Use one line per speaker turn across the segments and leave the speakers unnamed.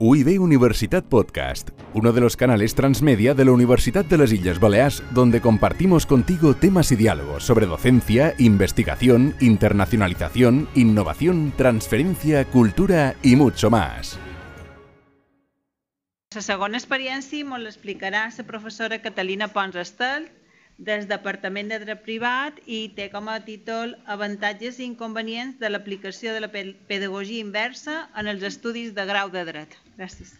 UIB Universitat Podcast, uno de los canales transmedia de la Universidad de las Islas Baleares, donde compartimos contigo temas y diálogos sobre docencia, investigación, internacionalización, innovación, transferencia, cultura y mucho más.
La segona experiència molt l'explicarà la professora Catalina Pons del Departament de Dret Privat i té com a títol Avantatges i inconvenients de l'aplicació de la pedagogia inversa en els estudis de grau de dret. Gràcies.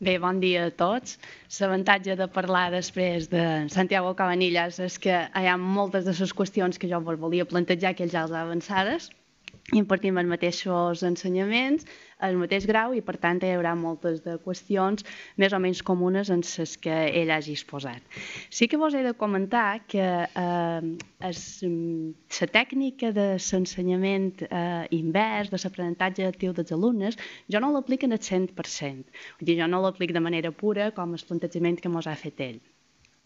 Bé, bon dia a tots. L'avantatge de parlar després de Santiago Cabanillas és que hi ha moltes de les qüestions que jo volia plantejar que ells ja les avançades impartim els mateixos ensenyaments, el mateix grau i per tant hi haurà moltes de qüestions més o menys comunes en les que ell hagi exposat. Sí que vos he de comentar que eh, la tècnica de l'ensenyament eh, invers, de l'aprenentatge actiu dels alumnes, jo no l'aplico en el 100%. Vull dir, jo no l'aplico de manera pura com el plantejament que mos ha fet ell.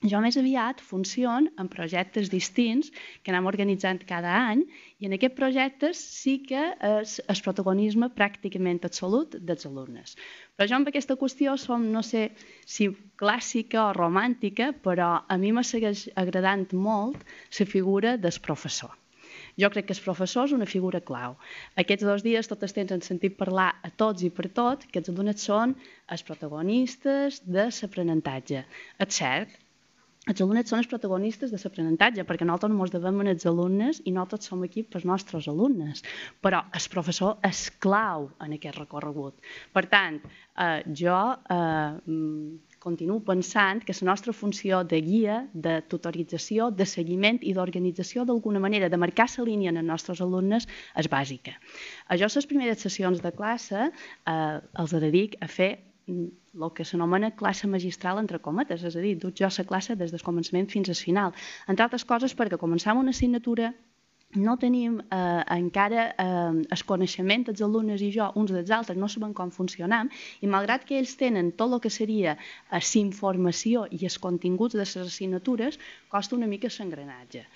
Jo més aviat funciono en projectes distints que anem organitzant cada any i en aquests projectes sí que és el protagonisme pràcticament absolut dels alumnes. Però jo amb aquesta qüestió som, no sé si clàssica o romàntica, però a mi me segueix agradant molt la figura del professor. Jo crec que el professor és una figura clau. Aquests dos dies tot el temps han sentit parlar a tots i per tot que els alumnes són els protagonistes de l'aprenentatge. És cert, els alumnes són els protagonistes de l'aprenentatge, perquè nosaltres ens devem els alumnes i nosaltres som aquí pels nostres alumnes. Però el professor és clau en aquest recorregut. Per tant, eh, jo eh, continuo pensant que la nostra funció de guia, de tutorització, de seguiment i d'organització d'alguna manera, de marcar la línia en els nostres alumnes, és bàsica. Jo, les primeres sessions de classe, eh, els dedic a fer el que s'anomena classe magistral entre cometes, és a dir, duc jo la classe des del començament fins al final. Entre altres coses perquè començam una assignatura no tenim eh, encara eh, el coneixement, els alumnes i jo, uns dels altres, no sabem com funcionam, i malgrat que ells tenen tot el que seria la eh, informació i els continguts de les assignatures, costa una mica l'engranatge.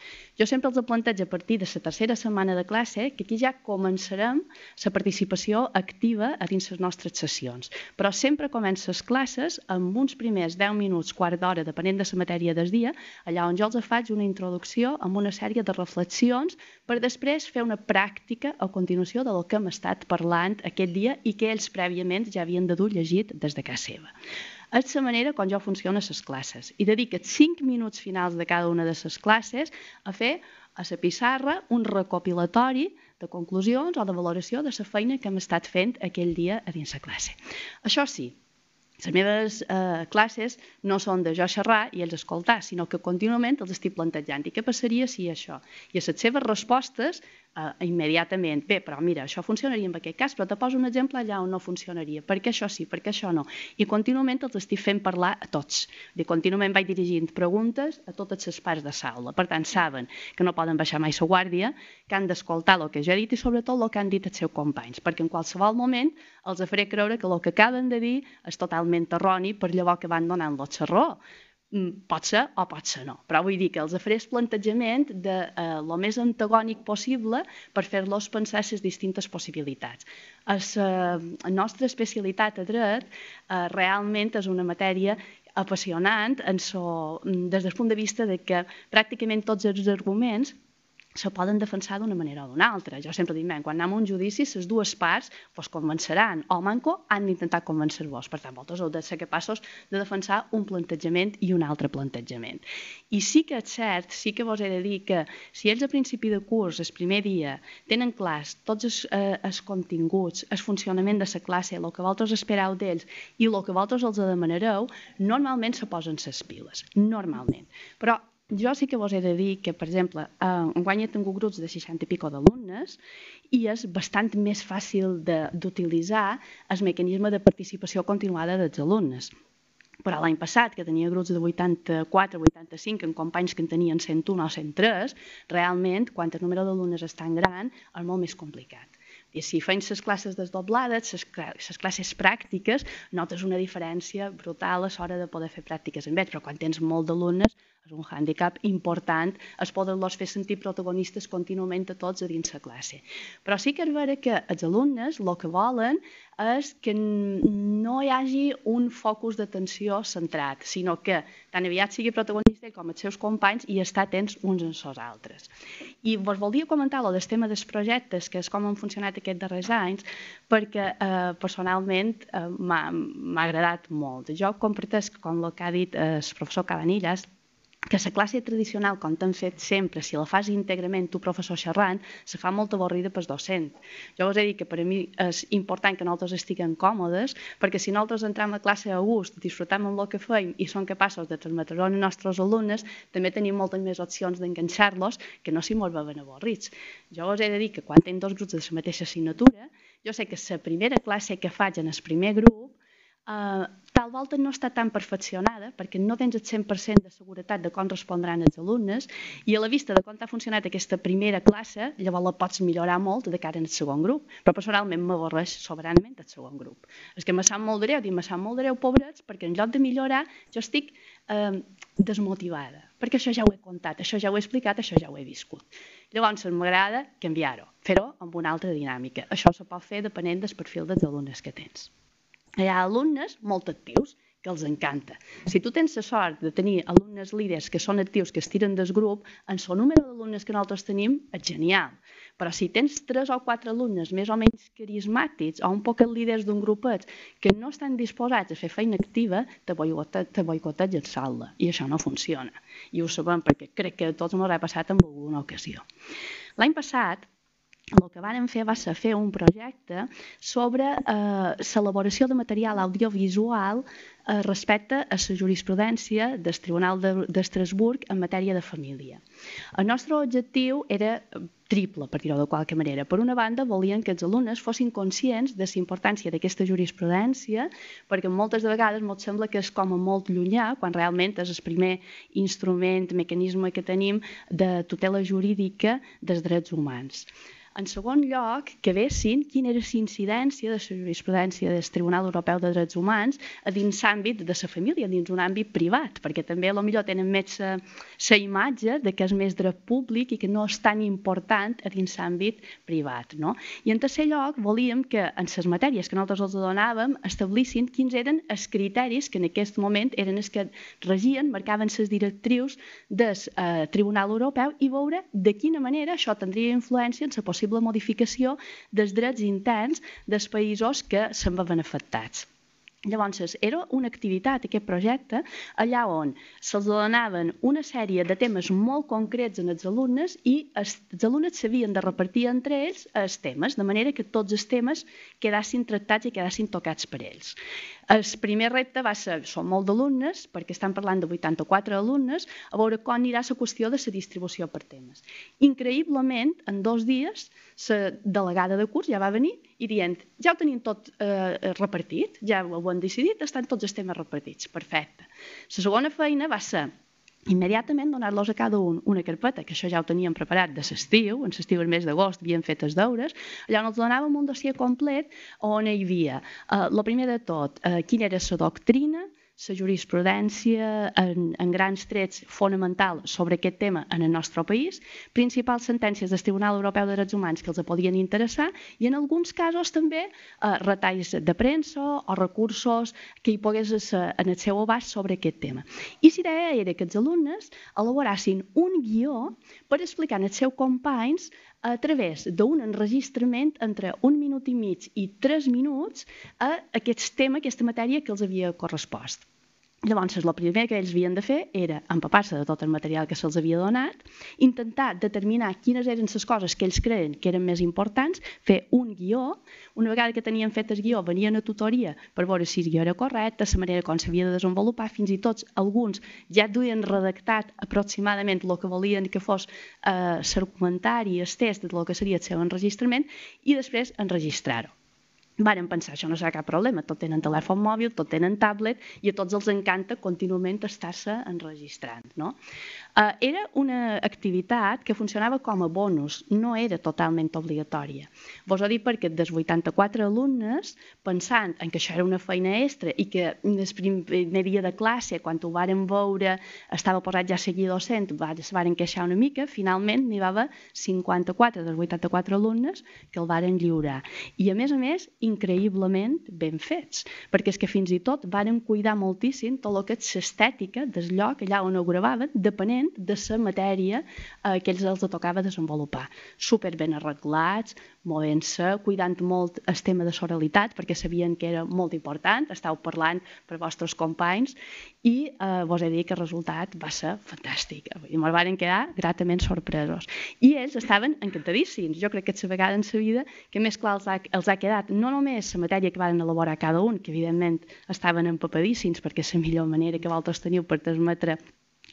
Jo sempre els plantejo a partir de la tercera setmana de classe que aquí ja començarem la participació activa a dins les nostres sessions. Però sempre comença les classes amb uns primers 10 minuts, quart d'hora, depenent de la matèria del dia, allà on jo els faig una introducció amb una sèrie de reflexions per després fer una pràctica a continuació del que hem estat parlant aquest dia i que ells prèviament ja havien de dur llegit des de casa seva. És la manera com jo funciono a les classes i dedica't 5 minuts finals de cada una de les classes a fer a la pissarra un recopilatori de conclusions o de valoració de la feina que hem estat fent aquell dia a dins la classe. Això sí, les meves eh, classes no són de jo xerrar i ells escoltar, sinó que contínuament els estic plantejant. I què passaria si això? I a les seves respostes eh, immediatament, bé, però mira, això funcionaria en aquest cas, però te poso un exemple allà on no funcionaria. Per què això sí, per què això no? I contínuament els estic fent parlar a tots. I contínuament vaig dirigint preguntes a totes les parts de l'aula. Per tant, saben que no poden baixar mai la guàrdia, que han d'escoltar el que jo he dit i sobretot el que han dit els seus companys, perquè en qualsevol moment els faré creure que el que acaben de dir és totalment erroni per llavors que van donant-los la raó. Mm, pot ser o pot ser no. Però vull dir que els faré el plantejament de eh, lo més antagònic possible per fer-los pensar les distintes possibilitats. Es, eh, la nostra especialitat a dret eh, realment és una matèria apassionant en so, mm, des del punt de vista de que pràcticament tots els arguments se poden defensar d'una manera o d'una altra. Jo sempre dic, quan anem a un judici, les dues parts vos convenceran, o manco han d'intentar convencer-vos. Per tant, vosaltres heu de ser capaços de defensar un plantejament i un altre plantejament. I sí que és cert, sí que vos he de dir que si ells a principi de curs, el primer dia, tenen clars tots els, eh, els continguts, el funcionament de la classe, el que vosaltres espereu d'ells i el que vosaltres els demanareu, normalment se posen les piles, normalment. Però jo sí que vos he de dir que, per exemple, eh, enguany he tingut grups de 60 i pico d'alumnes i és bastant més fàcil d'utilitzar el mecanisme de participació continuada dels alumnes. Però l'any passat, que tenia grups de 84, 85, amb companys que en tenien 101 o 103, realment, quan el número d'alumnes és tan gran, és molt més complicat. I si feien les classes desdoblades, les classes pràctiques, notes una diferència brutal a l'hora de poder fer pràctiques amb ells, però quan tens molt d'alumnes És un hàndicap important es poden-los fer sentir protagonistes contínuament a tots a dins la classe. Però sí que és vera que els alumnes el que volen és que no hi hagi un focus d'atenció centrat, sinó que tan aviat sigui protagonista com els seus companys i estar atents uns en els altres. I vos volia comentar el del tema dels projectes, que és com han funcionat aquests darrers anys, perquè eh, personalment eh, m'ha agradat molt. Jo compartesc, com el que ha dit el professor Cabanillas, que la classe tradicional, com t'han fet sempre, si la fas íntegrament tu professor xerrant, se fa molt avorrida pel docent. Jo us he dit que per a mi és important que nosaltres estiguem còmodes, perquè si nosaltres entrem a classe a gust, disfrutem amb el que feim i som capaços de transmetre-ho als nostres alumnes, també tenim moltes més opcions d'enganxar-los que no si mos veuen avorrits. Jo us he de dir que quan tinc dos grups de la mateixa assignatura, jo sé que la primera classe que faig en el primer grup eh, tal volta no està tan perfeccionada perquè no tens el 100% de seguretat de com respondran els alumnes i a la vista de com ha funcionat aquesta primera classe, llavors la pots millorar molt de cara al segon grup. Però personalment m'avorreix soberanament el segon grup. És que me sap molt greu, dic, me sap molt greu, pobrets, perquè en lloc de millorar jo estic eh, desmotivada, perquè això ja ho he contat, això ja ho he explicat, això ja ho he viscut. Llavors m'agrada canviar-ho, fer-ho amb una altra dinàmica. Això se pot fer depenent del perfil dels alumnes que tens hi ha alumnes molt actius, que els encanta. Si tu tens la sort de tenir alumnes líders que són actius, que es tiren del grup, en el número d'alumnes que nosaltres tenim és genial. Però si tens tres o quatre alumnes més o menys carismàtics o un poc líders d'un grupet que no estan disposats a fer feina activa, te boicoteja el salda i això no funciona. I ho sabem perquè crec que tots ens ha passat en alguna ocasió. L'any passat el que vàrem fer va ser fer un projecte sobre eh, l'elaboració de material audiovisual eh, respecte a la jurisprudència del Tribunal d'Estrasburg de, en matèria de família. El nostre objectiu era triple, per dir-ho de qualque manera. Per una banda, volien que els alumnes fossin conscients de la importància d'aquesta jurisprudència, perquè moltes de vegades ens sembla que és com a molt llunyà, quan realment és el primer instrument, mecanisme que tenim de tutela jurídica dels drets humans. En segon lloc, que vessin quina era la incidència de la jurisprudència del Tribunal Europeu de Drets Humans a dins l'àmbit de la família, dins un àmbit privat, perquè també a lo millor tenen més la imatge de que és més dret públic i que no és tan important a dins l'àmbit privat. No? I en tercer lloc, volíem que en les matèries que nosaltres els donàvem establissin quins eren els criteris que en aquest moment eren els que regien, marcaven les directrius del eh, Tribunal Europeu i veure de quina manera això tindria influència en la possible modificació dels drets interns dels països que se'n veuen afectats. Llavors, era una activitat, aquest projecte, allà on se'ls donaven una sèrie de temes molt concrets en els alumnes i els, alumnes s'havien de repartir entre ells els temes, de manera que tots els temes quedassin tractats i quedassin tocats per ells. El primer repte va ser, són molt d'alumnes, perquè estan parlant de 84 alumnes, a veure com anirà la qüestió de la distribució per temes. Increïblement, en dos dies, la delegada de curs ja va venir i dient, ja ho tenim tot eh, repartit, ja ho hem decidit, estan tots els temes repartits, perfecte. La segona feina va ser immediatament donar-los a cada un una carpeta, que això ja ho teníem preparat de l'estiu, en l'estiu el mes d'agost havien fet els deures, allà ens donàvem un dossier complet on hi havia, eh, la primera de tot, eh, quina era la doctrina, la jurisprudència en, en grans trets fonamental sobre aquest tema en el nostre país, principals sentències del Tribunal Europeu de Drets Humans que els podien interessar i en alguns casos també eh, retalls de premsa o recursos que hi pogués ser en el seu abast sobre aquest tema. I la idea era que els alumnes elaborassin un guió per explicar als seus companys a través d'un enregistrament entre un minut i mig i tres minuts a aquest tema, aquesta matèria que els havia correspost. Llavors, el primer que ells havien de fer era empapar-se de tot el material que se'ls havia donat, intentar determinar quines eren les coses que ells creien que eren més importants, fer un guió. Una vegada que tenien fet el guió, venien a tutoria per veure si el guió era correcte, la manera com s'havia de desenvolupar, fins i tot alguns ja duien redactat aproximadament el que volien que fos eh, l'argumentari, el test del que seria el seu enregistrament, i després enregistrar-ho. Varen pensar, això no serà cap problema, tot tenen telèfon mòbil, tot tenen tablet i a tots els encanta contínuament estar-se enregistrant. No? Uh, era una activitat que funcionava com a bonus, no era totalment obligatòria. Vos ho dic perquè dels 84 alumnes, pensant en que això era una feina extra i que el primer dia de classe, quan ho varen veure, estava posat ja a seguir docent, es varen queixar una mica, finalment n'hi va haver 54 dels 84 alumnes que el varen lliurar. I a més a més, increïblement ben fets, perquè és que fins i tot varen cuidar moltíssim tot el que és l'estètica del lloc allà on ho gravaven, depenent de la matèria eh, que ells els tocava desenvolupar. Super ben arreglats, movent-se, cuidant molt el tema de soralitat, perquè sabien que era molt important, estàu parlant per vostres companys, i eh, vos he dit que el resultat va ser fantàstic. I ens van quedar gratament sorpresos. I ells estaven encantadíssims. Jo crec que és la vegada en la vida que més clar els ha, els ha quedat no només la matèria que van elaborar cada un, que evidentment estaven empapadíssims perquè és la millor manera que vosaltres teniu per transmetre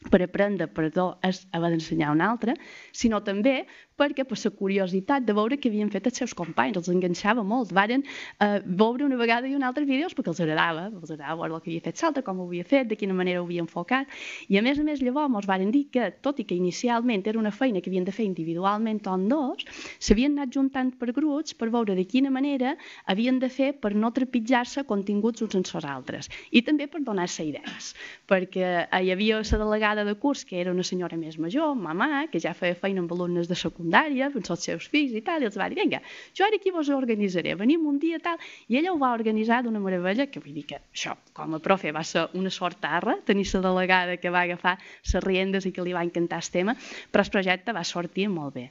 per aprendre, perdó, és haver d'ensenyar un altre, sinó també perquè per la curiositat de veure què havien fet els seus companys, els enganxava molt. Varen eh, veure una vegada i una altra vídeos perquè els agradava, els agradava veure el que havia fet l'altre, com ho havia fet, de quina manera ho havia enfocat, i a més a més llavors ens varen dir que, tot i que inicialment era una feina que havien de fer individualment en dos, s'havien anat juntant per grups per veure de quina manera havien de fer per no trepitjar-se continguts uns en els altres, i també per donar-se idees, perquè eh, hi havia la delegada de curs que era una senyora més major, mamà, que ja feia feina amb alumnes de secundària, amb els seus fills i tal, i els va dir, vinga, jo ara aquí vos organitzaré, venim un dia tal, i ella ho va organitzar d'una meravella, que vull dir que això, com a profe, va ser una sort arra, tenir la delegada que va agafar les riendes i que li va encantar el tema, però el projecte va sortir molt bé.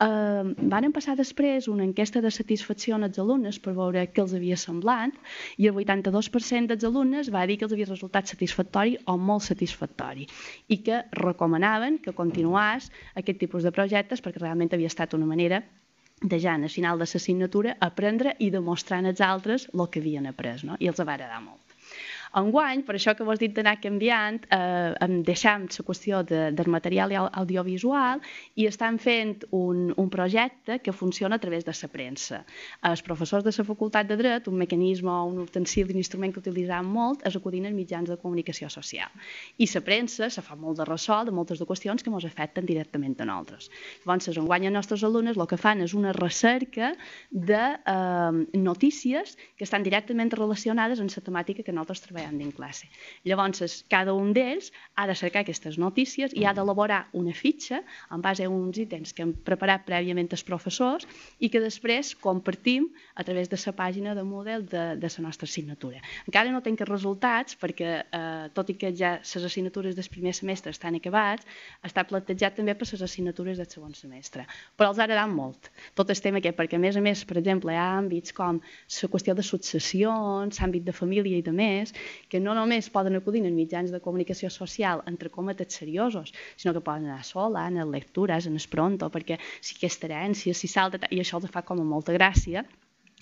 Uh, van passar després una enquesta de satisfacció als alumnes per veure què els havia semblat, i el 82% dels alumnes va dir que els havia resultat satisfactori o molt satisfactori, i que recomanaven que continuàs aquest tipus de projectes perquè realment havia estat una manera de ja al final de l'assignatura aprendre i demostrar als altres el que havien après, no? i els va agradar molt. Enguany, per això que vos dit d'anar canviant, eh, em deixam la qüestió de, del material audiovisual i estan fent un, un projecte que funciona a través de la premsa. Els professors de la Facultat de Dret, un mecanisme o un utensil, un instrument que utilitzam molt, és acudint als mitjans de comunicació social. I la premsa se fa molt de ressò de moltes de qüestions que ens afecten directament a nosaltres. Llavors, enguany els nostres alumnes el que fan és una recerca de eh, notícies que estan directament relacionades amb la temàtica que nosaltres treballem veiem dins classe. Llavors, cada un d'ells ha de cercar aquestes notícies i ha d'elaborar una fitxa en base a uns ítems que hem preparat prèviament els professors i que després compartim a través de la pàgina de model de, de la nostra assignatura. Encara no tenc resultats perquè, eh, tot i que ja les assignatures del primer semestre estan acabats, està plantejat també per les assignatures del segon semestre. Però els ha agradat molt. Tot el tema aquest, perquè a més a més, per exemple, hi ha àmbits com la qüestió de successions, l'àmbit de família i de més, que no només poden acudir en mitjans de comunicació social entre cometes seriosos, sinó que poden anar sola, en lectures, en el pronto, perquè si aquesta herència, si salta, i això els fa com a molta gràcia,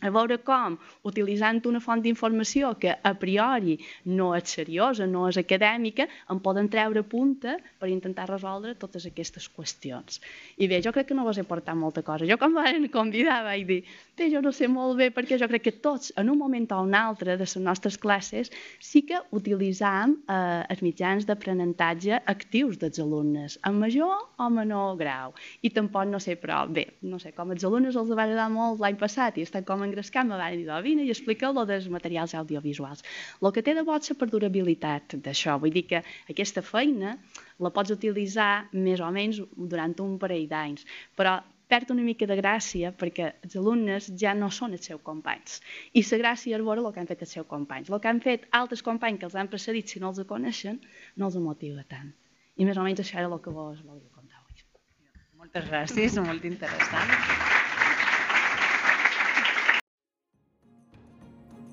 a veure com, utilitzant una font d'informació que a priori no és seriosa, no és acadèmica, en poden treure punta per intentar resoldre totes aquestes qüestions. I bé, jo crec que no vos he portat molta cosa. Jo quan van convidar vaig dir, bé, jo no sé molt bé, perquè jo crec que tots, en un moment o un altre de les nostres classes, sí que utilitzam eh, els mitjans d'aprenentatge actius dels alumnes, en major o menor grau. I tampoc no sé, però bé, no sé, com els alumnes els va agradar molt l'any passat i estan com engrescar, me van dir, vine i explica lo dels materials audiovisuals. El que té de bo per durabilitat d'això, vull dir que aquesta feina la pots utilitzar més o menys durant un parell d'anys, però perd una mica de gràcia perquè els alumnes ja no són els seus companys. I la gràcia és veure el que han fet els seus companys. El que han fet altres companys que els han precedit, si no els coneixen, no els motiva tant. I més o menys això era el que vos volia contar avui.
Moltes gràcies, molt interessant.